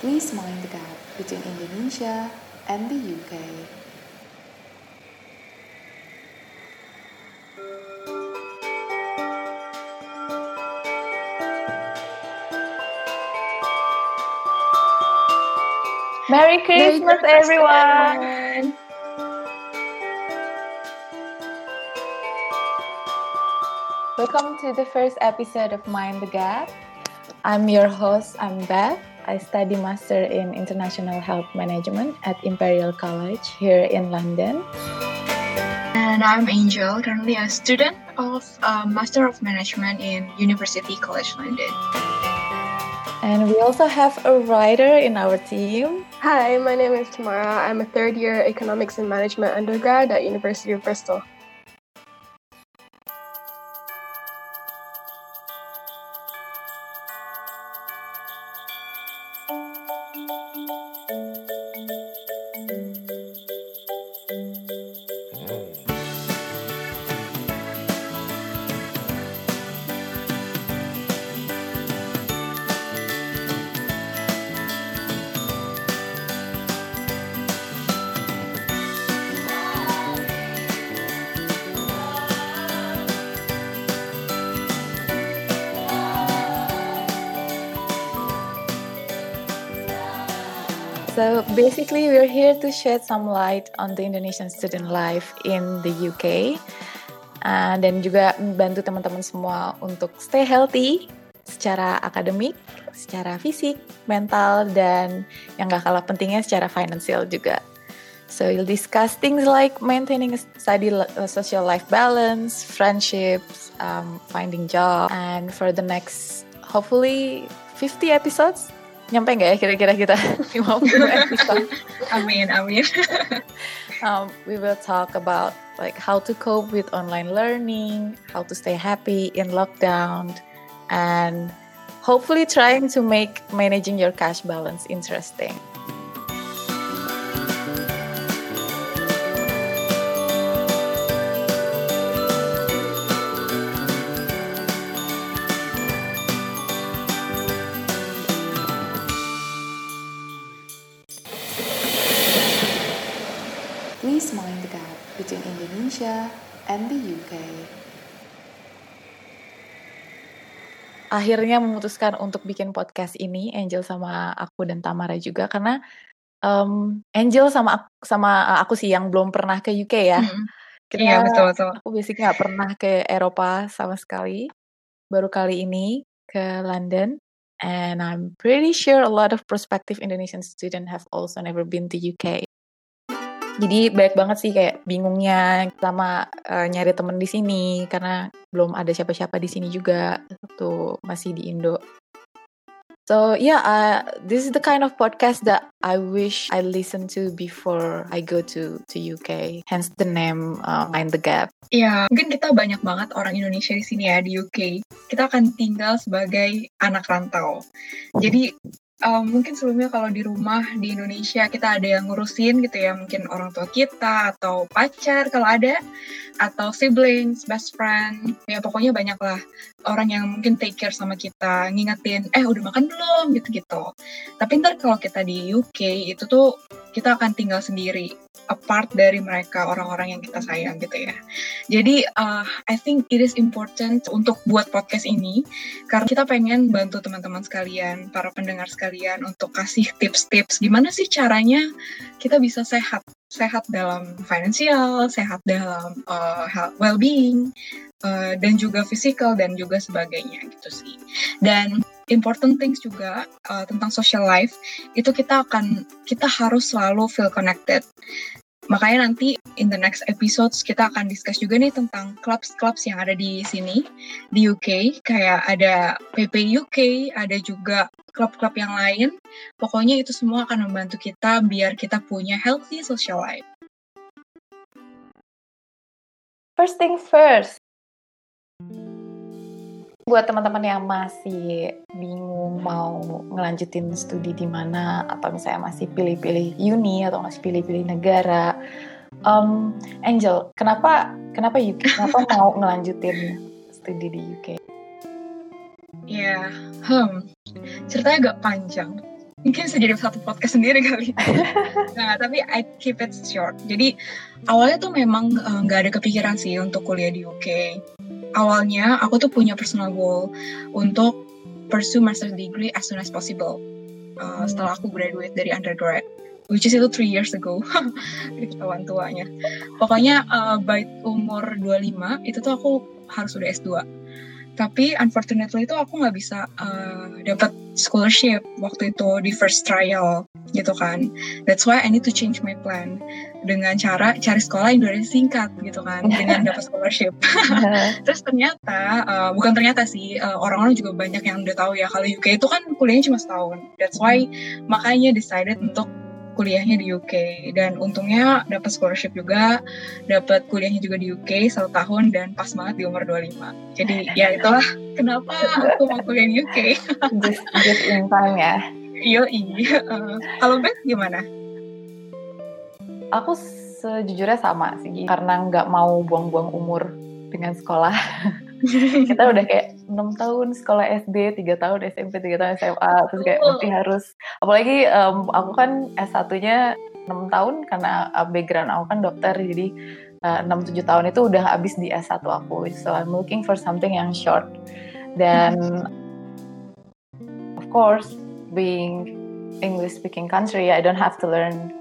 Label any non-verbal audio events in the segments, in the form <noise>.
Please mind the gap between Indonesia and the UK. Merry Christmas, Merry Christmas, everyone. everyone. Welcome to the first episode of Mind the Gap. I'm your host, I'm Beth. I study Master in International Health Management at Imperial College here in London. And I'm Angel, currently a student of uh, Master of Management in University College London. And we also have a writer in our team. Hi, my name is Tamara. I'm a third year economics and management undergrad at University of Bristol. Basically, we're here to shed some light on the Indonesian student life in the UK, uh, dan juga membantu teman-teman semua untuk stay healthy secara akademik, secara fisik, mental, dan yang gak kalah pentingnya secara financial juga. So we'll discuss things like maintaining a study a social life balance, friendships, um, finding job, and for the next hopefully 50 episodes nyampe nggak ya kira-kira kita? <laughs> 50 episode. Amin, amin. um, we will talk about like how to cope with online learning how to stay happy in lockdown and hopefully trying to make managing your cash balance interesting Please mind the gap between Indonesia and the UK. akhirnya memutuskan untuk bikin podcast ini Angel sama aku dan Tamara juga karena um, Angel sama aku, sama aku sih yang belum pernah ke UK ya Hmm. kita Iya, betul, betul. aku basic nggak pernah ke Eropa sama sekali baru kali ini ke London and I'm pretty sure a lot of prospective Indonesian student have also never been to UK jadi banyak banget sih kayak bingungnya sama eh, nyari temen di sini karena belum ada siapa-siapa di sini juga waktu masih di Indo. So yeah, uh, this is the kind of podcast that I wish I listen to before I go to to UK. Hence the name uh, Mind the Gap. Iya, mungkin kita banyak banget orang Indonesia di sini ya di UK. Kita akan tinggal sebagai anak rantau. Jadi um, mungkin sebelumnya kalau di rumah di Indonesia kita ada yang ngurusin gitu ya, mungkin orang tua kita atau pacar kalau ada, atau siblings, best friend, ya pokoknya banyak lah orang yang mungkin take care sama kita, ngingetin, eh udah makan belum gitu-gitu. Tapi ntar kalau kita di UK itu tuh kita akan tinggal sendiri, apart dari mereka orang-orang yang kita sayang gitu ya. Jadi uh, I think it is important untuk buat podcast ini karena kita pengen bantu teman-teman sekalian, para pendengar sekalian untuk kasih tips-tips gimana sih caranya kita bisa sehat, sehat dalam finansial, sehat dalam uh, health well-being, uh, dan juga physical dan juga sebagainya gitu sih. Dan important things juga uh, tentang social life itu kita akan kita harus selalu feel connected. Makanya nanti in the next episodes kita akan discuss juga nih tentang clubs-clubs yang ada di sini di UK kayak ada PP UK, ada juga klub-klub yang lain. Pokoknya itu semua akan membantu kita biar kita punya healthy social life. First things first. Buat teman-teman yang masih bingung mau ngelanjutin studi di mana atau misalnya masih pilih-pilih uni atau masih pilih-pilih negara, um, Angel, kenapa kenapa UK? Kenapa <laughs> mau ngelanjutin studi di UK? Ya, hmm, ceritanya agak panjang. mungkin bisa jadi satu podcast sendiri kali. <laughs> nah, tapi I keep it short. Jadi awalnya tuh memang eh, nggak uh, ada kepikiran sih untuk kuliah di UK. Awalnya aku tuh punya personal goal untuk pursue master degree as soon as possible. Uh, setelah aku graduate dari undergrad which is itu three years ago <laughs> ketahuan tuanya. Pokoknya uh, by umur 25 itu tuh aku harus udah S2 tapi unfortunately itu aku nggak bisa uh, dapat scholarship waktu itu di first trial gitu kan. That's why I need to change my plan. Dengan cara cari sekolah yang durasi singkat gitu kan <laughs> dengan dapat scholarship. <laughs> Terus ternyata uh, bukan ternyata sih uh, orang-orang juga banyak yang udah tahu ya kalau UK itu kan kuliahnya cuma setahun. That's why makanya decided untuk kuliahnya di UK dan untungnya dapat scholarship juga dapat kuliahnya juga di UK satu tahun dan pas banget di umur 25 jadi ya itulah <laughs> kenapa? aku mau kuliah di UK just, just in time ya iya iya. <laughs> Uh, kalau Beth gimana? Aku sejujurnya sama sih karena nggak mau buang-buang umur dengan sekolah. <laughs> Kita udah kayak enam tahun sekolah SD, tiga tahun SMP, tiga tahun SMA, terus kayak masih harus, apalagi um, aku kan S1-nya enam tahun karena uh, background aku kan dokter, jadi uh, enam tujuh tahun itu udah habis di S1 aku, so I'm looking for something yang short, dan of course being English speaking country, I don't have to learn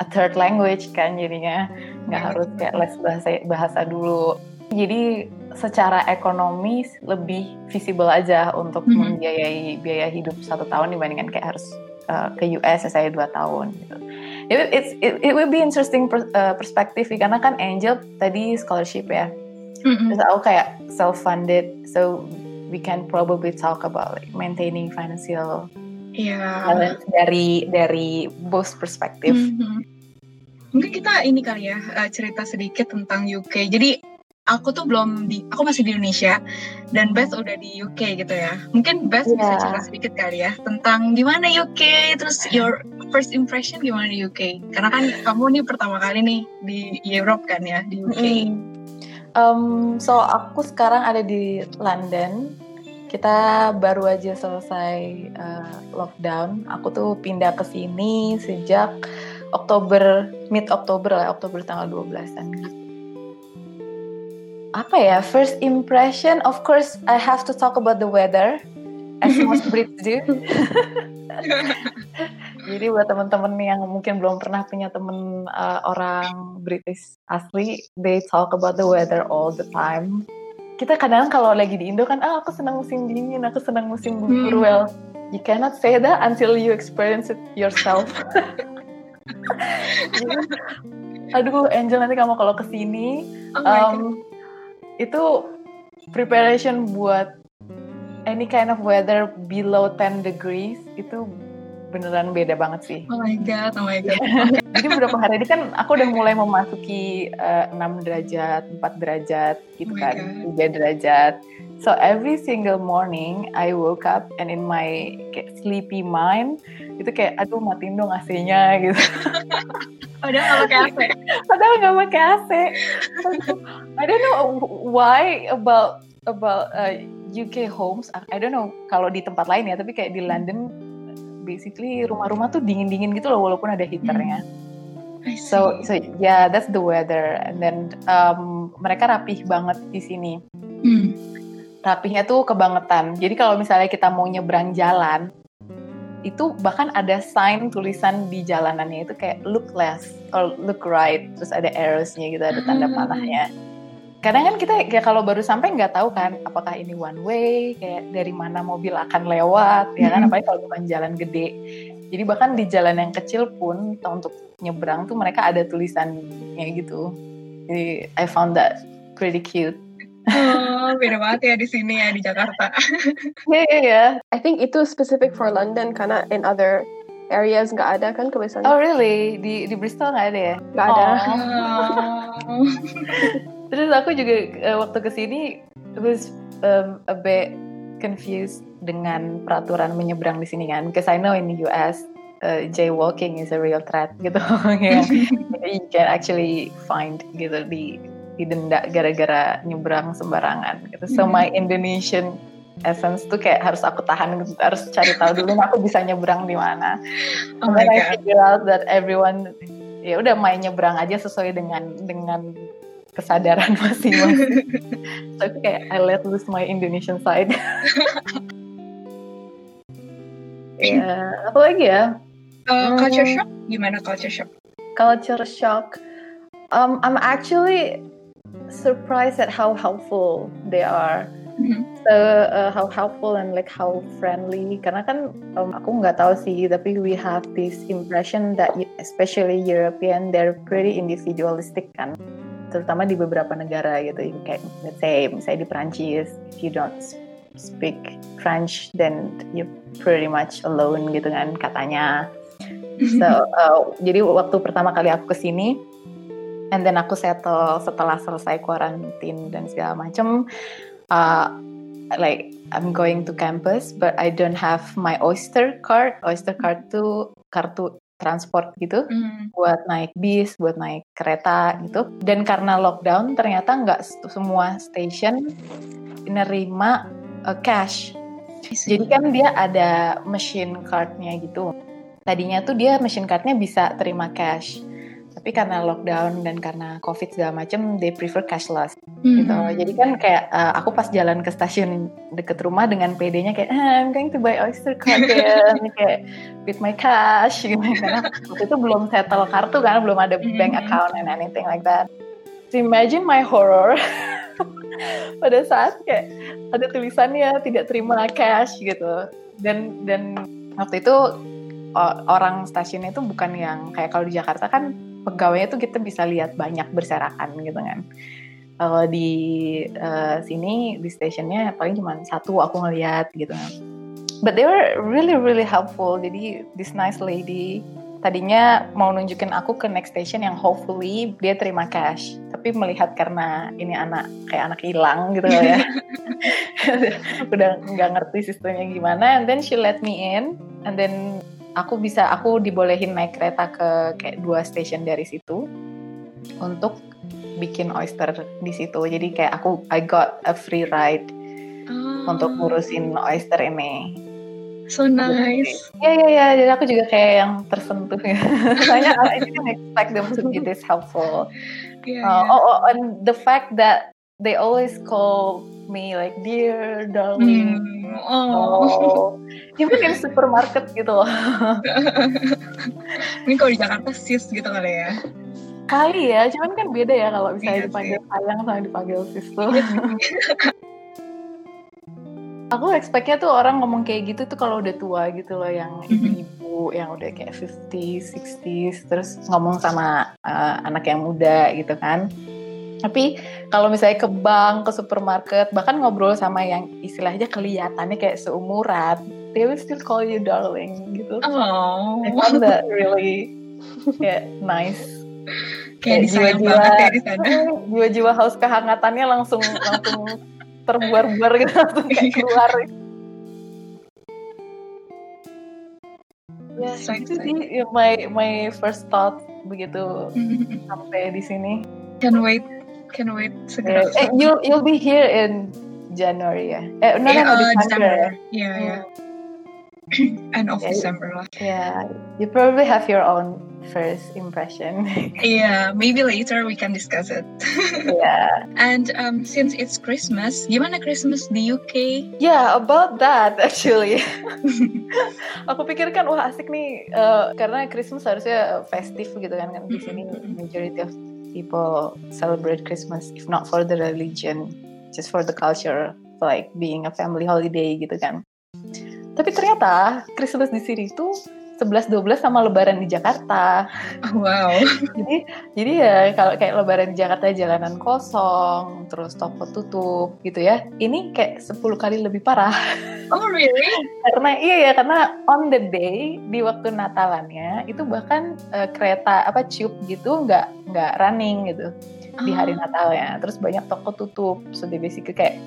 a third language kan jadinya nggak harus kayak les bahasa bahasa dulu jadi secara ekonomi lebih visible aja untuk mm -hmm. membiayai biaya hidup satu tahun dibandingkan kayak harus uh, ke US saya dua tahun gitu. It, it's, it, it will be interesting per, uh, perspektif karena kan Angel tadi scholarship ya. Mm -hmm. Terus aku kayak self funded, so we can probably talk about like maintaining financial yeah. balance dari dari both perspektif. Mm -hmm. Mungkin kita ini kali ya uh, cerita sedikit tentang UK. Jadi aku tuh belum di aku masih di Indonesia dan Beth udah di UK gitu ya mungkin Beth yeah. bisa cerita sedikit kali ya tentang gimana UK terus your first impression gimana di UK karena kan kamu nih pertama kali nih di Europe kan ya di UK mm. um, so aku sekarang ada di London kita baru aja selesai uh, lockdown. Aku tuh pindah ke sini sejak Oktober mid Oktober lah Oktober tanggal 12an gitu apa ya first impression? Of course I have to talk about the weather as most <laughs> Brits do. Jadi buat teman-teman yang mungkin belum pernah punya temen uh, orang British asli they talk about the weather all the time kita kadang kalau lagi di Indo kan ah aku senang musim dingin aku senang musim gugur hmm. well you cannot say that until you experience it yourself <laughs> aduh Angel nanti kamu kalau ke sini oh um, itu preparation buat any kind of weather below 10 degrees itu beneran beda banget sih. Oh my god, oh my god. <laughs> Jadi beberapa hari ini kan aku udah mulai memasuki uh, eh, 6 derajat, 4 derajat gitu oh kan, God. 3 derajat. So every single morning I woke up and in my kayak sleepy mind itu kayak aduh matiin dong AC-nya gitu. <laughs> Padahal nggak pakai AC. Padahal nggak pakai AC. I don't know why about about uh, UK homes. I don't know kalau di tempat lain ya, tapi kayak di London, basically rumah-rumah tuh dingin-dingin gitu loh, walaupun ada heaternya. Hmm. So so yeah, that's the weather. And then um, mereka rapih banget di sini. Hmm. Rapihnya tuh kebangetan. Jadi kalau misalnya kita mau nyebrang jalan, itu bahkan ada sign tulisan di jalanannya itu kayak look left or look right terus ada arrows-nya gitu ada tanda hmm. Kadang kan kita kayak kalau baru sampai nggak tahu kan apakah ini one way kayak dari mana mobil akan lewat ya kan hmm. apalagi kalau bukan jalan gede jadi bahkan di jalan yang kecil pun untuk nyebrang tuh mereka ada tulisannya gitu jadi I found that pretty cute Oh, beda banget ya di sini ya di Jakarta. <laughs> Iya, iya, iya. I think itu specific for London karena in other areas nggak ada kan kebiasaan. Oh really? Di di Bristol nggak ada ya? Nggak ada. Oh. <laughs> Terus aku juga uh, waktu ke sini was um, a bit confused dengan peraturan menyeberang di sini kan. Because I know in the US uh, jaywalking is a real threat gitu. <laughs> you can actually find gitu di didenda gara-gara nyebrang sembarangan gitu. So my Indonesian Essence tuh kayak harus aku tahan gitu, harus cari tahu dulu aku bisa nyebrang di mana. Oh And then I figure out that everyone ya udah main nyebrang aja sesuai dengan dengan kesadaran <laughs> masing-masing. <laughs> so itu kayak I let loose my Indonesian side. <laughs> ya, apa lagi ya? Uh, culture shock gimana culture shock? Culture shock. Um, I'm actually surprised at how helpful they are. Mhm. So uh, how helpful and like how friendly. Karena kan um, aku nggak tahu sih, tapi we have this impression that especially European they're pretty individualistic kan, terutama di beberapa negara gitu. Kayak let's say misalnya di Perancis, if you don't speak French, then you pretty much alone gitu kan katanya. <laughs> So, uh, jadi waktu pertama kali aku ke sini, and then aku settle setelah selesai kuarantin dan segala macem, uh, like I'm going to campus, but I don't have my Oyster card. Oyster card tuh kartu transport gitu Hmm. buat naik bis, buat naik kereta gitu. Dan karena lockdown, ternyata nggak semua station nerima uh, cash. Jadi kan dia ada machine cardnya gitu. Tadinya tuh dia machine cardnya bisa terima cash. Tapi karena lockdown dan karena covid segala macem, they prefer cashless gitu. Mhm. Jadi kan kayak uh, aku pas jalan ke stasiun deket rumah dengan PD-nya kayak ah, I'm going to buy Oyster card ya, <laughs> kayak with my cash gitu. <laughs> Karena waktu itu belum settle kartu kan, belum ada bank Mhm. account and anything like that. So imagine my horror <laughs> pada saat kayak ada tulisannya tidak terima cash gitu. Dan dan waktu itu orang stasiunnya itu bukan yang kayak kalau di Jakarta kan pegawainya tuh kita bisa lihat banyak berserakan gitu kan. Kalau di eh, sini di stationnya paling cuma satu aku ngeliat gitu. But they were really really helpful. Jadi this nice lady tadinya mau nunjukin aku ke next station yang hopefully dia terima cash. Tapi melihat karena ini anak kayak anak hilang gitu ya. <laughs> <laughs> Udah nggak ngerti sistemnya gimana. And then she let me in. And then aku bisa aku dibolehin naik kereta ke kayak dua station dari situ untuk bikin oyster di situ. Jadi kayak aku I got a free ride Ah, untuk ngurusin oyster ini. So nice. Ya ya ya, jadi aku juga kayak yang tersentuh ya. <laughs> Soalnya I didn't expect them to be this helpful. Iya, Uh, iya. oh, oh, and the fact that they always call me like dear darling. Hmm, Oh. Oh, even in supermarket gitu loh. Ini kalau di Jakarta sis gitu kali ya. Kali ya, cuman kan beda ya kalau misalnya Iya dipanggil sayang sama dipanggil sis tuh. Iya. <laughs> Aku expect-nya tuh orang ngomong kayak gitu tuh kalau udah tua gitu loh, yang ibu-ibu yang udah kayak 50s, 60s, terus ngomong sama uh, anak yang muda gitu kan. Tapi kalau misalnya ke bank, ke supermarket, bahkan ngobrol sama yang istilahnya kelihatannya kayak seumuran, they will still call you darling gitu. Oh. I found that really <laughs> kayak nice. Kayak disayang jiwa-jiwa- ya di sana. <laughs> Jiwa-jiwa haus kehangatannya langsung langsung terbuar-buar gitu langsung kayak <laughs> keluar. Ya, So itu sih my my first thought begitu sampai di sini. Can wait. Can wait segera. Eh, you'll you'll be here in January ya? Eh, no, no, Iya, no, uh, December. Iya, iya. <clears throat> End of Ya, December lah. Yeah, you probably have your own first impression. <laughs> Iya, maybe later we can discuss it. <laughs> yeah. And um, since it's Christmas, gimana Christmas di UK? Yeah, about that actually. <laughs> Aku pikir kan wah asik nih eh, karena Christmas harusnya festif gitu kan kan di sini majority of people celebrate Christmas if not for the religion, just for the culture, like being a family holiday gitu kan. Tapi ternyata Christmas di sini tuh 11-12 sama Lebaran di Jakarta. Oh, wow. jadi jadi ya kalau kayak lebaran di Jakarta jalanan kosong terus toko tutup gitu ya ini kayak 10 kali lebih parah Oh really? karena iya ya karena on the day di waktu Natalannya itu bahkan eh, kereta apa tube gitu nggak nggak running gitu di hari Ah. Natalnya terus banyak toko tutup so they basically kayak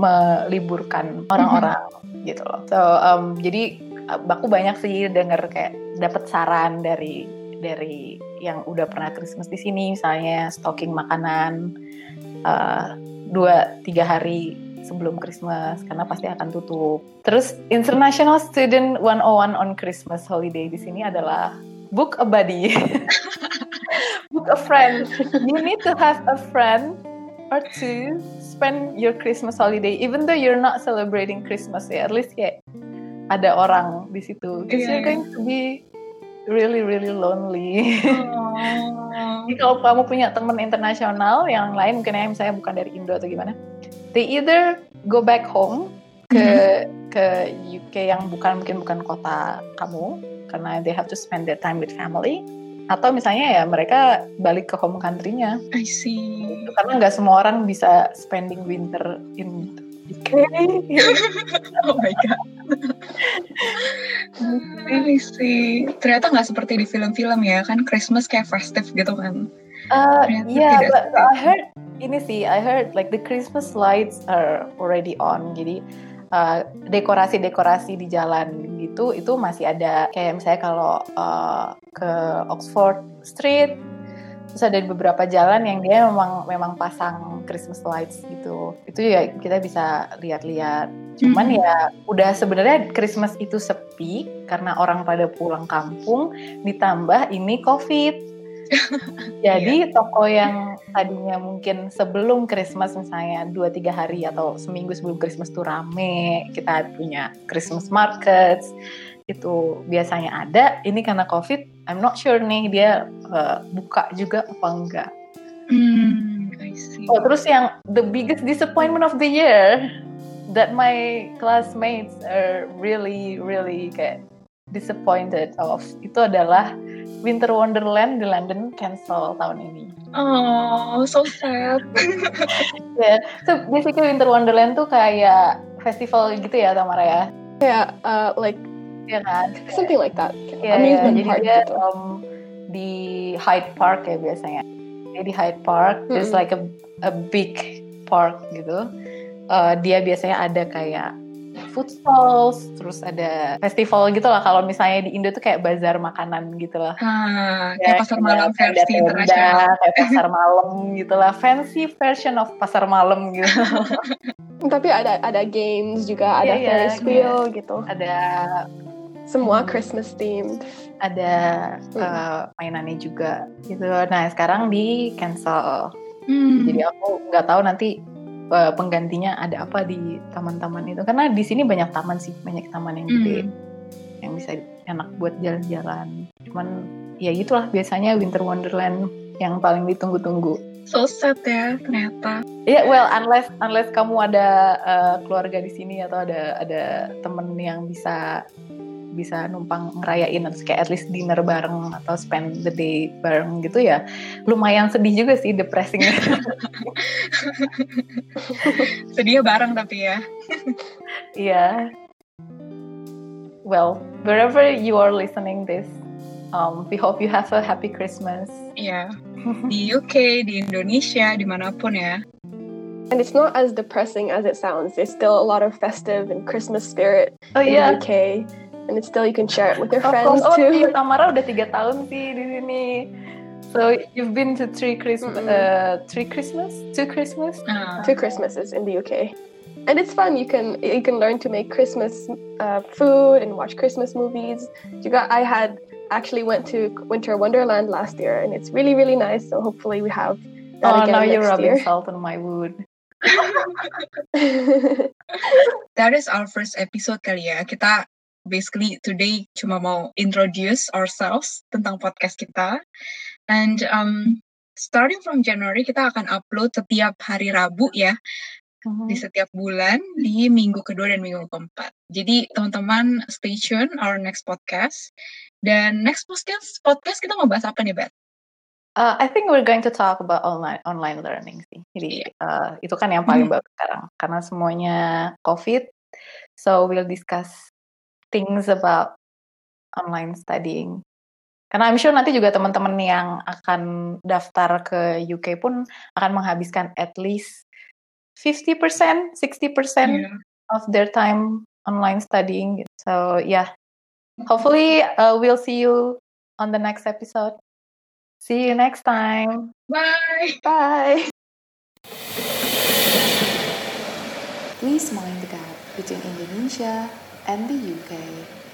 meliburkan orang-orang gitu loh so um, jadi uh, aku banyak sih denger kayak dapat saran dari dari yang udah pernah Christmas di sini misalnya stocking makanan uh, dua tiga hari sebelum Christmas karena pasti akan tutup. Terus International Student 101 on Christmas holiday di sini adalah book a buddy. <laughs> book a friend. You need to have a friend or two spend your Christmas holiday even though you're not celebrating Christmas ya at least kayak ada orang di situ because Yeah. you're going to be really really lonely. Oh. <laughs> Jadi kalau kamu punya teman internasional yang lain mungkin ya misalnya bukan dari Indo atau gimana, they either go back home ke ke UK yang bukan mungkin bukan kota kamu karena they have to spend their time with family atau misalnya ya mereka balik ke home country-nya I see. karena nggak semua orang bisa spending winter in UK. <laughs> Oh my god. See. Ternyata nggak seperti di film-film ya kan Christmas kayak festive gitu kan. Uh, Ternyata yeah, but, I heard ini sih, I heard like the Christmas lights are already on. Jadi uh, dekorasi-dekorasi di jalan gitu itu masih ada. Kayak misalnya kalau uh, ke Oxford Street, terus ada beberapa jalan yang dia memang memang pasang Christmas lights gitu. Itu ya kita bisa lihat-lihat. Cuman Mhm. ya udah sebenarnya Christmas itu sepi karena orang pada pulang kampung, ditambah ini COVID. <laughs> Jadi toko yang tadinya mungkin sebelum Christmas misalnya 2-3 hari atau seminggu sebelum Christmas tuh rame, kita punya Christmas markets, itu biasanya ada. Ini karena COVID, I'm not sure nih dia uh, buka juga apa enggak. Hmm. Oh, terus yang the biggest disappointment of the year that my classmates are really really kayak disappointed of itu adalah Winter Wonderland di London cancel tahun ini. Oh, so sad. <laughs> Ya, so basically Winter Wonderland tuh kayak festival gitu ya Tamara ya, Yeah, uh, like Iya kan? something like that. Iya, Amusement jadi park dia gitu. um, di Hyde Park ya biasanya. Jadi di Hyde Park, there's Mm-mm. like a a big park gitu. Uh, dia biasanya ada kayak food stalls, terus ada festival gitu lah. Kalau misalnya di Indo tuh kayak bazar makanan gitu lah. Ah, Ya, kayak pasar malam versi internasional. Kayak pasar malam gitu lah. Fancy version of pasar malam gitu. <laughs> Tapi ada ada games juga, ada Iya, iya, Ferris wheel gitu. ada Semua Hmm. Christmas themed. ada uh, mainannya juga gitu. Nah sekarang di cancel. Hmm. Jadi aku nggak tahu nanti uh, penggantinya ada apa di taman-taman itu. Karena di sini banyak taman sih, banyak taman yang gede Hmm. yang bisa enak buat jalan-jalan. Cuman ya itulah biasanya Winter Wonderland yang paling ditunggu-tunggu. So sad ya ternyata. Ya, well, unless unless kamu ada uh, keluarga di sini atau ada ada temen yang bisa bisa numpang ngerayain atau kayak at least dinner bareng atau spend the day bareng gitu ya lumayan sedih juga sih depressing <laughs> Sedia bareng tapi ya. Iya. well wherever you are listening this um, we hope you have a happy Christmas Iya. Di UK, di Indonesia, di mana pun ya. And it's not as depressing as it sounds. There's still a lot of festive and Christmas spirit oh in iya the UK. And it's still you can share it with your friends course. oh too. iya Tamara udah tiga tahun sih di sini so you've been to three Christmas Mm-mm. uh, three Christmas two Christmas Ah, Two Christmases in the UK. And it's fun. You can you can learn to make Christmas uh, food and watch Christmas movies. Juga, I had actually went to Winter Wonderland last year, and it's really really nice. So hopefully we have that oh again now you're rubbing year. salt on my wood <laughs> that is our first episode kali ya. Kita basically today cuma mau introduce ourselves tentang podcast kita. And um, starting from January kita akan upload setiap hari Rabu ya di setiap bulan di minggu kedua dan minggu keempat. Jadi teman-teman stay tune our next podcast. Dan next podcast podcast kita mau bahas apa nih, Beth? Uh, I think we're going to talk about online online learning sih. Jadi uh, itu kan yang paling Hmm. baru sekarang karena semuanya COVID. So we'll discuss things about online studying. Karena I'm sure nanti juga teman-teman yang akan daftar ke UK pun akan menghabiskan at least 50%, 60% Yeah. of their time online studying. So yeah, hopefully uh, we'll see you on the next episode. See you next time. Bye. Bye. Please mind the gap between Indonesia and the UK.